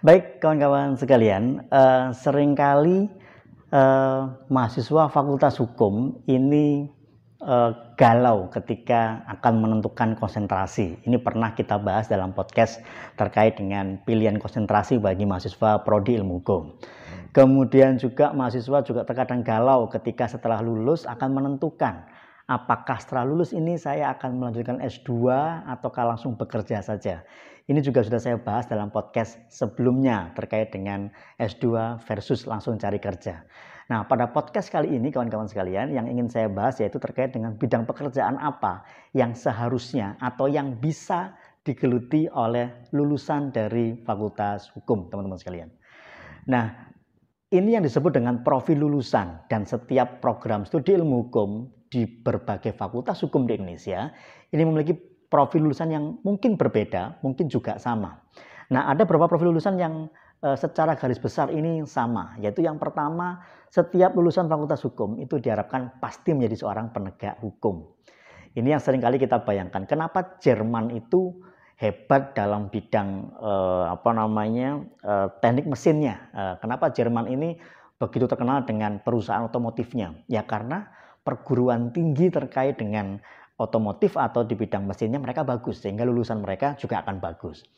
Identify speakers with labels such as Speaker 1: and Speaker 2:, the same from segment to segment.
Speaker 1: Baik kawan-kawan sekalian, uh, sering kali uh, mahasiswa Fakultas Hukum ini uh, galau ketika akan menentukan konsentrasi. Ini pernah kita bahas dalam podcast terkait dengan pilihan konsentrasi bagi mahasiswa prodi ilmu hukum. Kemudian juga mahasiswa juga terkadang galau ketika setelah lulus akan menentukan apakah setelah lulus ini saya akan melanjutkan S2 ataukah langsung bekerja saja. Ini juga sudah saya bahas dalam podcast sebelumnya terkait dengan S2 versus langsung cari kerja. Nah, pada podcast kali ini kawan-kawan sekalian yang ingin saya bahas yaitu terkait dengan bidang pekerjaan apa yang seharusnya atau yang bisa digeluti oleh lulusan dari Fakultas Hukum, teman-teman sekalian. Nah, ini yang disebut dengan profil lulusan dan setiap program studi ilmu hukum di berbagai fakultas hukum di Indonesia ini memiliki profil lulusan yang mungkin berbeda, mungkin juga sama. Nah, ada beberapa profil lulusan yang e, secara garis besar ini sama, yaitu yang pertama, setiap lulusan fakultas hukum itu diharapkan pasti menjadi seorang penegak hukum. Ini yang sering kali kita bayangkan, kenapa Jerman itu hebat dalam bidang eh, apa namanya eh, teknik mesinnya. Eh, kenapa Jerman ini begitu terkenal dengan perusahaan otomotifnya? Ya karena perguruan tinggi terkait dengan otomotif atau di bidang mesinnya mereka bagus sehingga lulusan mereka juga akan bagus.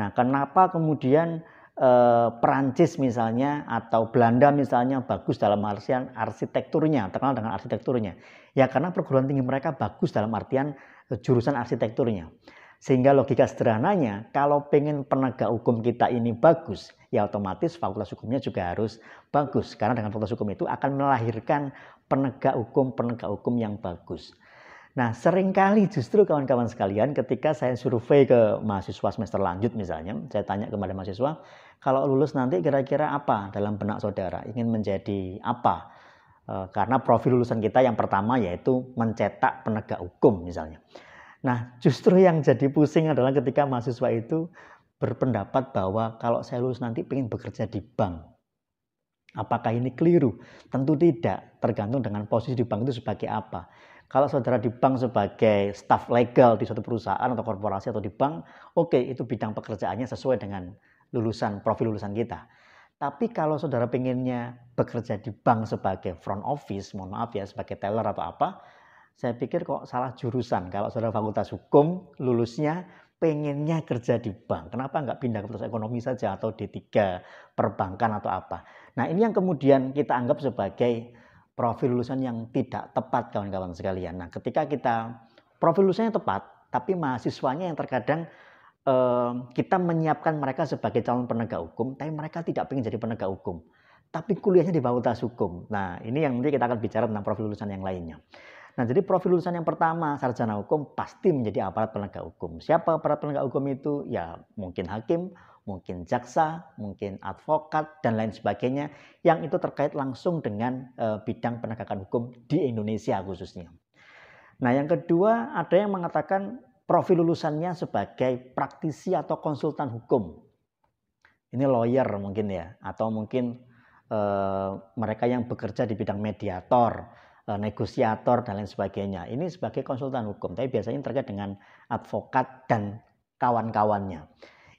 Speaker 1: Nah, kenapa kemudian eh, Perancis misalnya atau Belanda misalnya bagus dalam artian arsitekturnya, terkenal dengan arsitekturnya? Ya karena perguruan tinggi mereka bagus dalam artian eh, jurusan arsitekturnya. Sehingga logika sederhananya, kalau pengen penegak hukum kita ini bagus, ya otomatis fakultas hukumnya juga harus bagus. Karena dengan fakultas hukum itu akan melahirkan penegak hukum-penegak hukum yang bagus. Nah, sering kali justru kawan-kawan sekalian ketika saya survei ke mahasiswa semester lanjut misalnya, saya tanya kepada mahasiswa, kalau lulus nanti kira-kira apa dalam benak saudara? Ingin menjadi apa? E, karena profil lulusan kita yang pertama yaitu mencetak penegak hukum misalnya. Nah, justru yang jadi pusing adalah ketika mahasiswa itu berpendapat bahwa kalau saya lulus nanti ingin bekerja di bank. Apakah ini keliru? Tentu tidak, tergantung dengan posisi di bank itu sebagai apa. Kalau saudara di bank sebagai staff legal di suatu perusahaan atau korporasi atau di bank, oke okay, itu bidang pekerjaannya sesuai dengan lulusan profil lulusan kita. Tapi kalau saudara pengennya bekerja di bank sebagai front office, mohon maaf ya, sebagai teller atau apa, saya pikir kok salah jurusan. Kalau saudara fakultas hukum, lulusnya pengennya kerja di bank. Kenapa nggak pindah ke fakultas ekonomi saja atau D3 perbankan atau apa? Nah ini yang kemudian kita anggap sebagai profil lulusan yang tidak tepat kawan-kawan sekalian. Nah ketika kita profil lulusannya tepat, tapi mahasiswanya yang terkadang eh, kita menyiapkan mereka sebagai calon penegak hukum, tapi mereka tidak ingin jadi penegak hukum. Tapi kuliahnya di fakultas hukum. Nah ini yang nanti kita akan bicara tentang profil lulusan yang lainnya. Nah, jadi profil lulusan yang pertama, sarjana hukum pasti menjadi aparat penegak hukum. Siapa aparat penegak hukum itu? Ya, mungkin hakim, mungkin jaksa, mungkin advokat, dan lain sebagainya yang itu terkait langsung dengan e, bidang penegakan hukum di Indonesia khususnya. Nah, yang kedua ada yang mengatakan profil lulusannya sebagai praktisi atau konsultan hukum. Ini lawyer mungkin ya, atau mungkin e, mereka yang bekerja di bidang mediator, negosiator dan lain sebagainya. Ini sebagai konsultan hukum, tapi biasanya terkait dengan advokat dan kawan-kawannya.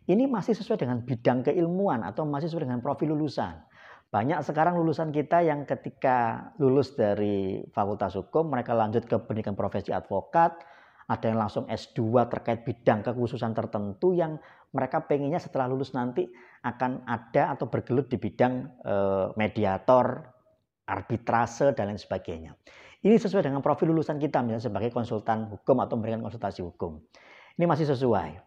Speaker 1: Ini masih sesuai dengan bidang keilmuan atau masih sesuai dengan profil lulusan. Banyak sekarang lulusan kita yang ketika lulus dari fakultas hukum, mereka lanjut ke pendidikan profesi advokat, ada yang langsung S2 terkait bidang kekhususan tertentu yang mereka pengennya setelah lulus nanti akan ada atau bergelut di bidang e, mediator, arbitrase, dan lain sebagainya. Ini sesuai dengan profil lulusan kita misalnya sebagai konsultan hukum atau memberikan konsultasi hukum. Ini masih sesuai.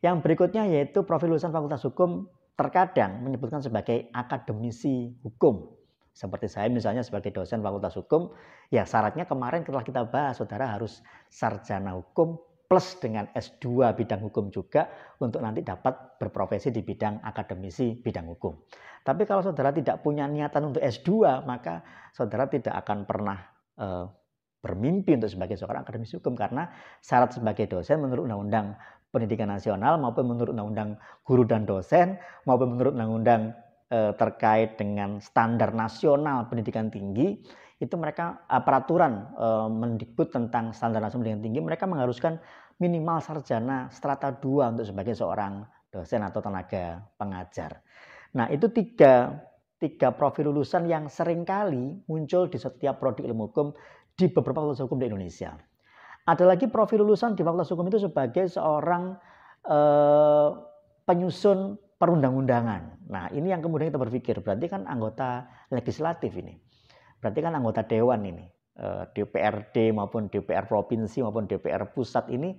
Speaker 1: Yang berikutnya yaitu profil lulusan fakultas hukum terkadang menyebutkan sebagai akademisi hukum. Seperti saya misalnya sebagai dosen fakultas hukum, ya syaratnya kemarin setelah kita bahas, saudara harus sarjana hukum plus dengan S2 bidang hukum juga untuk nanti dapat berprofesi di bidang akademisi bidang hukum. Tapi kalau saudara tidak punya niatan untuk S2, maka saudara tidak akan pernah e, bermimpi untuk sebagai seorang akademisi hukum karena syarat sebagai dosen menurut Undang-Undang Pendidikan Nasional maupun menurut Undang-Undang Guru dan Dosen maupun menurut Undang-Undang e, terkait dengan standar nasional pendidikan tinggi itu mereka uh, peraturan uh, mendikbud tentang standar nasional pendidikan tinggi mereka mengharuskan minimal sarjana strata 2 untuk sebagai seorang dosen atau tenaga pengajar. Nah, itu tiga, tiga profil lulusan yang sering kali muncul di setiap prodi ilmu hukum di beberapa fakultas hukum di Indonesia. Ada lagi profil lulusan di fakultas hukum itu sebagai seorang eh, penyusun perundang-undangan. Nah, ini yang kemudian kita berpikir, berarti kan anggota legislatif ini. Berarti kan anggota dewan ini. Eh, DPRD maupun DPR provinsi maupun DPR pusat ini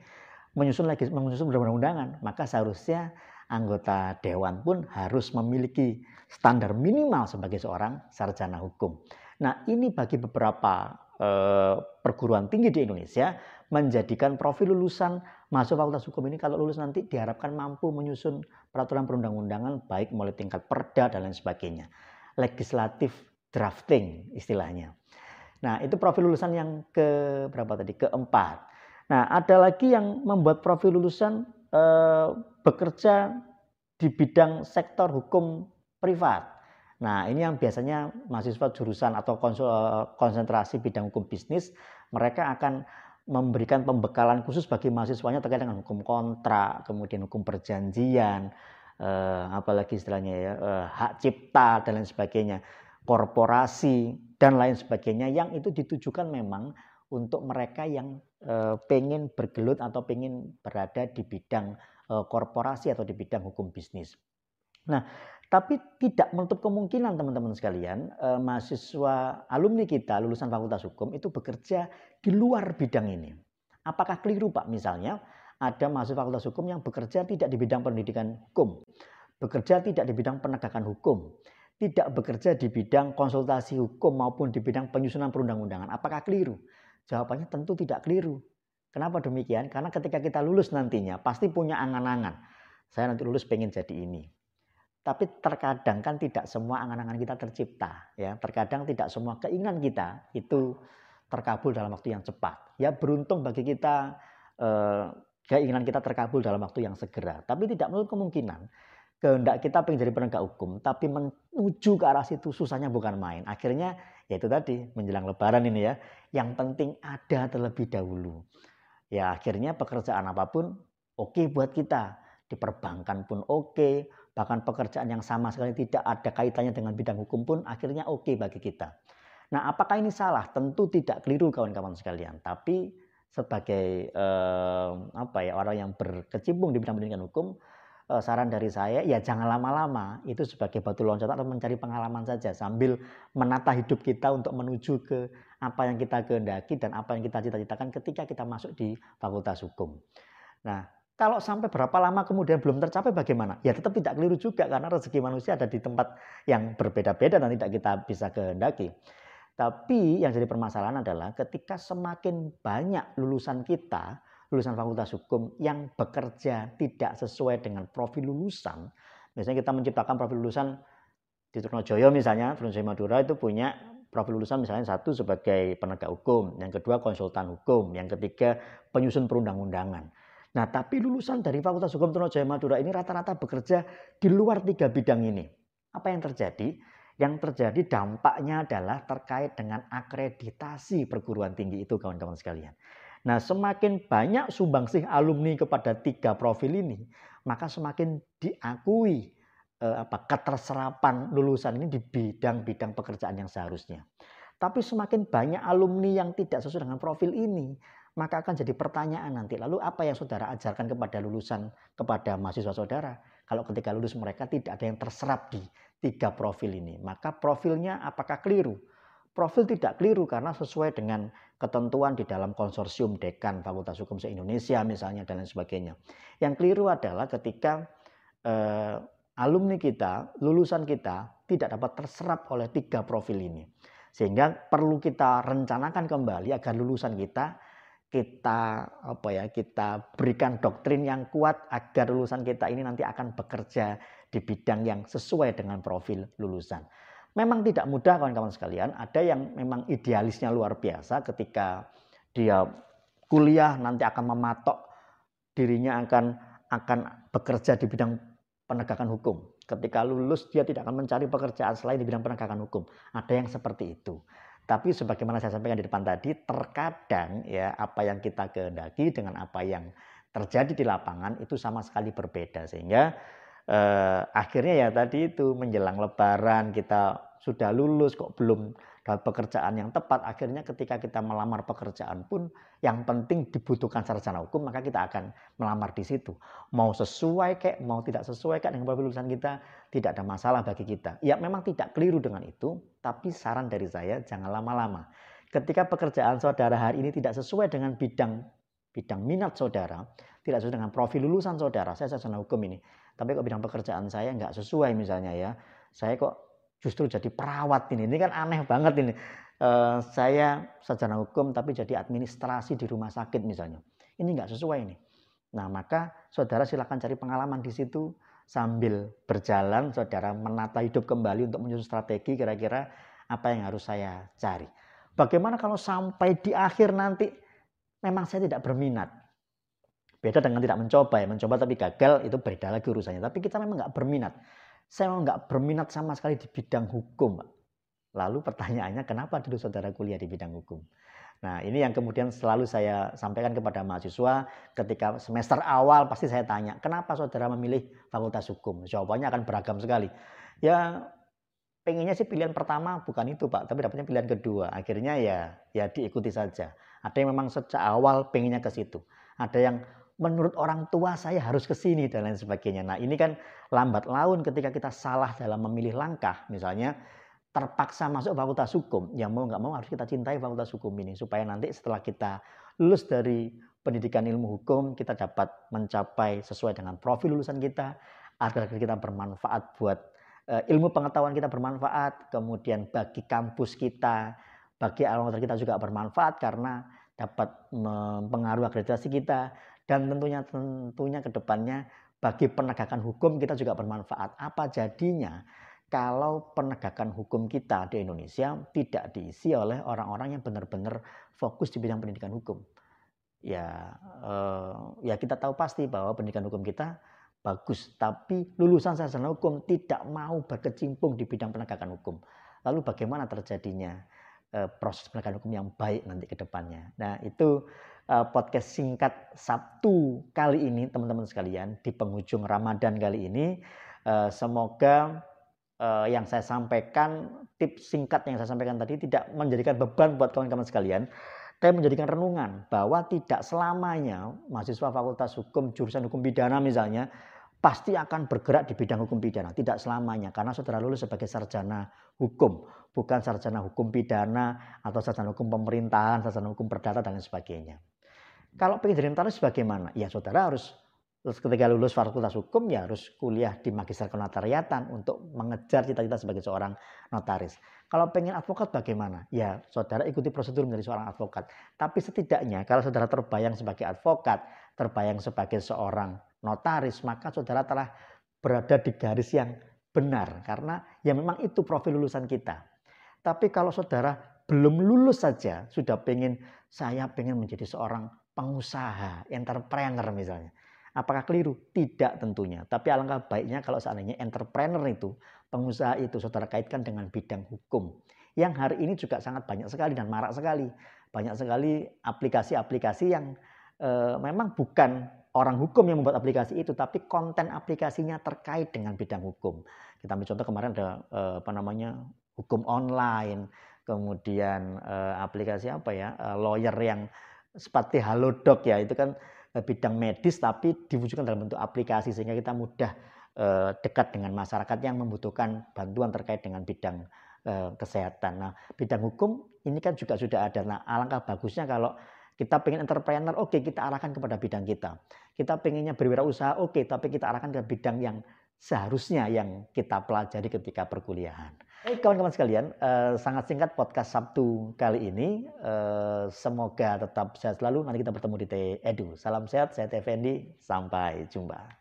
Speaker 1: menyusun lagi menyusun undang-undangan, maka seharusnya anggota dewan pun harus memiliki standar minimal sebagai seorang sarjana hukum. Nah, ini bagi beberapa eh, perguruan tinggi di Indonesia menjadikan profil lulusan masuk fakultas hukum ini kalau lulus nanti diharapkan mampu menyusun peraturan perundang-undangan baik mulai tingkat perda dan lain sebagainya. Legislatif drafting istilahnya. Nah, itu profil lulusan yang ke berapa tadi? Keempat. Nah, ada lagi yang membuat profil lulusan eh, bekerja di bidang sektor hukum privat. Nah, ini yang biasanya mahasiswa jurusan atau konsentrasi bidang hukum bisnis, mereka akan memberikan pembekalan khusus bagi mahasiswanya terkait dengan hukum kontrak, kemudian hukum perjanjian, eh, apalagi istilahnya ya, eh, hak cipta dan lain sebagainya, korporasi dan lain sebagainya yang itu ditujukan memang untuk mereka yang eh, pengen bergelut atau pengen berada di bidang Eh, korporasi atau di bidang hukum bisnis. Nah, tapi tidak menutup kemungkinan teman-teman sekalian, eh, mahasiswa alumni kita lulusan Fakultas Hukum itu bekerja di luar bidang ini. Apakah keliru Pak? Misalnya ada mahasiswa Fakultas Hukum yang bekerja tidak di bidang pendidikan hukum, bekerja tidak di bidang penegakan hukum, tidak bekerja di bidang konsultasi hukum maupun di bidang penyusunan perundang-undangan. Apakah keliru? Jawabannya tentu tidak keliru. Kenapa demikian? Karena ketika kita lulus nantinya pasti punya angan-angan. Saya nanti lulus pengen jadi ini. Tapi terkadang kan tidak semua angan-angan kita tercipta. ya. Terkadang tidak semua keinginan kita itu terkabul dalam waktu yang cepat. Ya beruntung bagi kita eh, keinginan kita terkabul dalam waktu yang segera. Tapi tidak menutup kemungkinan kehendak kita pengen jadi penegak hukum, tapi menuju ke arah situ susahnya bukan main. Akhirnya ya itu tadi menjelang lebaran ini ya, yang penting ada terlebih dahulu ya akhirnya pekerjaan apa pun oke okay buat kita. Di perbankan pun oke, okay, bahkan pekerjaan yang sama sekali tidak ada kaitannya dengan bidang hukum pun akhirnya oke okay bagi kita. Nah, apakah ini salah? Tentu tidak keliru kawan-kawan sekalian. Tapi sebagai eh, apa ya orang yang berkecimpung di bidang pendidikan hukum, saran dari saya ya jangan lama-lama. Itu sebagai batu loncatan atau mencari pengalaman saja sambil menata hidup kita untuk menuju ke apa yang kita kehendaki dan apa yang kita cita-citakan ketika kita masuk di fakultas hukum. Nah, kalau sampai berapa lama kemudian belum tercapai bagaimana? Ya tetap tidak keliru juga karena rezeki manusia ada di tempat yang berbeda-beda dan tidak kita bisa kehendaki. Tapi yang jadi permasalahan adalah ketika semakin banyak lulusan kita, lulusan fakultas hukum yang bekerja tidak sesuai dengan profil lulusan, misalnya kita menciptakan profil lulusan di Trunojoyo misalnya, Trunojoyo Madura itu punya profil lulusan misalnya satu sebagai penegak hukum, yang kedua konsultan hukum, yang ketiga penyusun perundang-undangan. Nah, tapi lulusan dari Fakultas Hukum Trunojoyo Madura ini rata-rata bekerja di luar tiga bidang ini. Apa yang terjadi? Yang terjadi dampaknya adalah terkait dengan akreditasi perguruan tinggi itu kawan-kawan sekalian. Nah, semakin banyak sumbangsih alumni kepada tiga profil ini, maka semakin diakui eh, apa keterserapan lulusan ini di bidang-bidang pekerjaan yang seharusnya. Tapi semakin banyak alumni yang tidak sesuai dengan profil ini, maka akan jadi pertanyaan nanti. Lalu apa yang saudara ajarkan kepada lulusan, kepada mahasiswa saudara? Kalau ketika lulus mereka tidak ada yang terserap di tiga profil ini, maka profilnya apakah keliru? Profil tidak keliru karena sesuai dengan ketentuan di dalam konsorsium dekan Fakultas Hukum se-Indonesia misalnya dan lain sebagainya. Yang keliru adalah ketika eh, alumni kita, lulusan kita tidak dapat terserap oleh tiga profil ini. Sehingga perlu kita rencanakan kembali agar lulusan kita kita apa ya kita berikan doktrin yang kuat agar lulusan kita ini nanti akan bekerja di bidang yang sesuai dengan profil lulusan. Memang tidak mudah kawan-kawan sekalian, ada yang memang idealisnya luar biasa ketika dia kuliah nanti akan mematok dirinya akan akan bekerja di bidang penegakan hukum. Ketika lulus dia tidak akan mencari pekerjaan selain di bidang penegakan hukum. Ada yang seperti itu. Tapi sebagaimana saya sampaikan di depan tadi, terkadang ya apa yang kita kehendaki dengan apa yang terjadi di lapangan itu sama sekali berbeda. Sehingga eh, akhirnya ya tadi itu menjelang lebaran kita sudah lulus kok belum dapat pekerjaan yang tepat akhirnya ketika kita melamar pekerjaan pun yang penting dibutuhkan sarjana hukum maka kita akan melamar di situ. Mau sesuai kayak mau tidak sesuai kayak dengan profil lulusan kita tidak ada masalah bagi kita. Ya memang tidak keliru dengan itu tapi saran dari saya jangan lama-lama. Ketika pekerjaan saudara hari ini tidak sesuai dengan bidang bidang minat saudara tidak sesuai dengan profil lulusan saudara saya sarjana hukum ini tapi kok bidang pekerjaan saya nggak sesuai misalnya ya saya kok justru jadi perawat ini. Ini kan aneh banget ini. Uh, saya sarjana hukum tapi jadi administrasi di rumah sakit misalnya. Ini nggak sesuai ini. Nah maka saudara silakan cari pengalaman di situ sambil berjalan saudara menata hidup kembali untuk menyusun strategi kira-kira apa yang harus saya cari. Bagaimana kalau sampai di akhir nanti memang saya tidak berminat. Beda dengan tidak mencoba ya, mencoba tapi gagal itu beda lagi urusannya. Tapi kita memang nggak berminat saya nggak berminat sama sekali di bidang hukum. Lalu pertanyaannya kenapa dulu saudara kuliah di bidang hukum? Nah ini yang kemudian selalu saya sampaikan kepada mahasiswa ketika semester awal pasti saya tanya kenapa saudara memilih fakultas hukum? Jawabannya akan beragam sekali. Ya pengennya sih pilihan pertama bukan itu pak, tapi dapatnya pilihan kedua. Akhirnya ya ya diikuti saja. Ada yang memang sejak awal pengennya ke situ. Ada yang menurut orang tua saya harus ke sini dan lain sebagainya. Nah, ini kan lambat laun ketika kita salah dalam memilih langkah, misalnya terpaksa masuk fakultas hukum, yang mau nggak mau harus kita cintai fakultas hukum ini. Supaya nanti setelah kita lulus dari pendidikan ilmu hukum, kita dapat mencapai sesuai dengan profil lulusan kita, agar kita bermanfaat buat uh, ilmu pengetahuan kita bermanfaat, kemudian bagi kampus kita, bagi alma kita juga bermanfaat karena dapat mempengaruhi akreditasi kita, dan tentunya tentunya ke depannya bagi penegakan hukum kita juga bermanfaat. Apa jadinya kalau penegakan hukum kita di Indonesia tidak diisi oleh orang-orang yang benar-benar fokus di bidang pendidikan hukum? Ya, eh, ya kita tahu pasti bahwa pendidikan hukum kita bagus, tapi lulusan sarjana hukum tidak mau berkecimpung di bidang penegakan hukum. Lalu bagaimana terjadinya eh, proses penegakan hukum yang baik nanti ke depannya? Nah, itu podcast singkat Sabtu kali ini teman-teman sekalian di penghujung Ramadan kali ini eh, semoga eh, yang saya sampaikan tips singkat yang saya sampaikan tadi tidak menjadikan beban buat kawan-kawan sekalian tapi menjadikan renungan bahwa tidak selamanya mahasiswa fakultas hukum jurusan hukum pidana misalnya pasti akan bergerak di bidang hukum pidana. Tidak selamanya, karena saudara lulus sebagai sarjana hukum, bukan sarjana hukum pidana atau sarjana hukum pemerintahan, sarjana hukum perdata, dan lain sebagainya. Kalau pengen jadi notaris bagaimana? Ya saudara harus ketika lulus fakultas hukum ya harus kuliah di magister kenotariatan untuk mengejar cita-cita sebagai seorang notaris. Kalau pengen advokat bagaimana? Ya saudara ikuti prosedur menjadi seorang advokat. Tapi setidaknya kalau saudara terbayang sebagai advokat, terbayang sebagai seorang notaris, maka saudara telah berada di garis yang benar. Karena ya memang itu profil lulusan kita. Tapi kalau saudara belum lulus saja, sudah pengen, saya pengen menjadi seorang pengusaha, entrepreneur misalnya. Apakah keliru? Tidak tentunya. Tapi alangkah baiknya kalau seandainya entrepreneur itu, pengusaha itu saudara kaitkan dengan bidang hukum. Yang hari ini juga sangat banyak sekali dan marak sekali. Banyak sekali aplikasi-aplikasi yang e, memang bukan orang hukum yang membuat aplikasi itu, tapi konten aplikasinya terkait dengan bidang hukum. Kita ambil contoh kemarin ada e, apa namanya hukum online, kemudian e, aplikasi apa ya, e, lawyer yang seperti Halodoc ya itu kan eh, bidang medis tapi diwujudkan dalam bentuk aplikasi sehingga kita mudah eh, dekat dengan masyarakat yang membutuhkan bantuan terkait dengan bidang eh, kesehatan. Nah, bidang hukum ini kan juga sudah ada. Nah, alangkah bagusnya kalau kita pengen entrepreneur, oke okay, kita arahkan kepada bidang kita. Kita pengennya berwirausaha, oke, okay, tapi kita arahkan ke bidang yang seharusnya yang kita pelajari ketika perkuliahan. Hey, kawan-kawan sekalian, eh, sangat singkat podcast Sabtu kali ini. Eh, semoga tetap sehat selalu. Nanti kita bertemu di T Edu. Salam sehat, saya T Sampai jumpa.